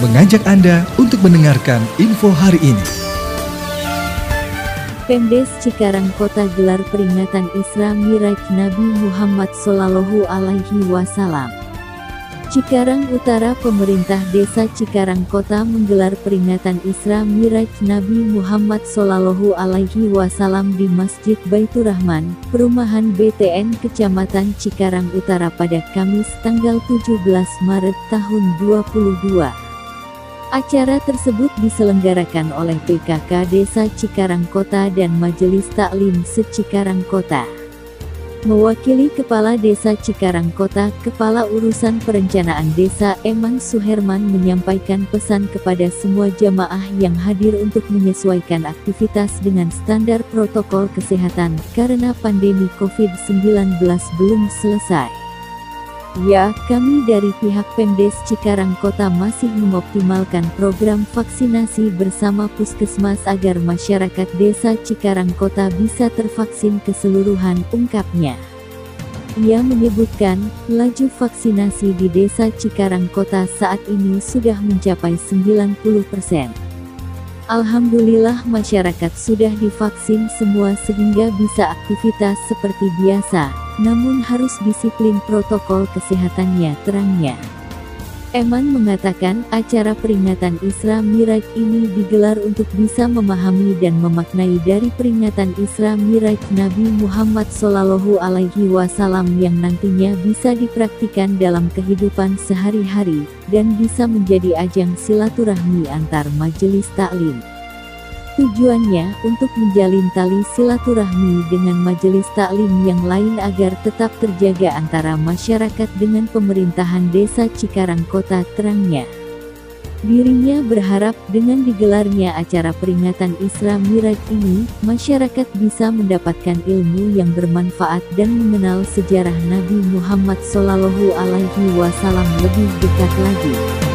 mengajak Anda untuk mendengarkan info hari ini. Pemdes Cikarang Kota gelar peringatan Isra Miraj Nabi Muhammad Sallallahu Alaihi Wasallam. Cikarang Utara Pemerintah Desa Cikarang Kota menggelar peringatan Isra Miraj Nabi Muhammad Sallallahu Alaihi Wasallam di Masjid Baitur Rahman, Perumahan BTN Kecamatan Cikarang Utara pada Kamis tanggal 17 Maret tahun 2022. Acara tersebut diselenggarakan oleh PKK Desa Cikarang Kota dan Majelis Taklim Se-Cikarang Kota. Mewakili Kepala Desa Cikarang Kota, Kepala Urusan Perencanaan Desa Eman Suherman menyampaikan pesan kepada semua jamaah yang hadir untuk menyesuaikan aktivitas dengan standar protokol kesehatan karena pandemi COVID-19 belum selesai. Ya, kami dari pihak Pemdes Cikarang Kota masih mengoptimalkan program vaksinasi bersama Puskesmas agar masyarakat Desa Cikarang Kota bisa tervaksin keseluruhan, ungkapnya. Ia menyebutkan, laju vaksinasi di Desa Cikarang Kota saat ini sudah mencapai 90 persen. Alhamdulillah masyarakat sudah divaksin semua sehingga bisa aktivitas seperti biasa, namun harus disiplin protokol kesehatannya terangnya. Eman mengatakan acara peringatan Isra Miraj ini digelar untuk bisa memahami dan memaknai dari peringatan Isra Miraj Nabi Muhammad Sallallahu Alaihi Wasallam yang nantinya bisa dipraktikan dalam kehidupan sehari-hari dan bisa menjadi ajang silaturahmi antar majelis taklim. Tujuannya untuk menjalin tali silaturahmi dengan majelis taklim yang lain agar tetap terjaga antara masyarakat dengan pemerintahan desa Cikarang Kota terangnya. Dirinya berharap dengan digelarnya acara peringatan Isra Miraj ini, masyarakat bisa mendapatkan ilmu yang bermanfaat dan mengenal sejarah Nabi Muhammad SAW lebih dekat lagi.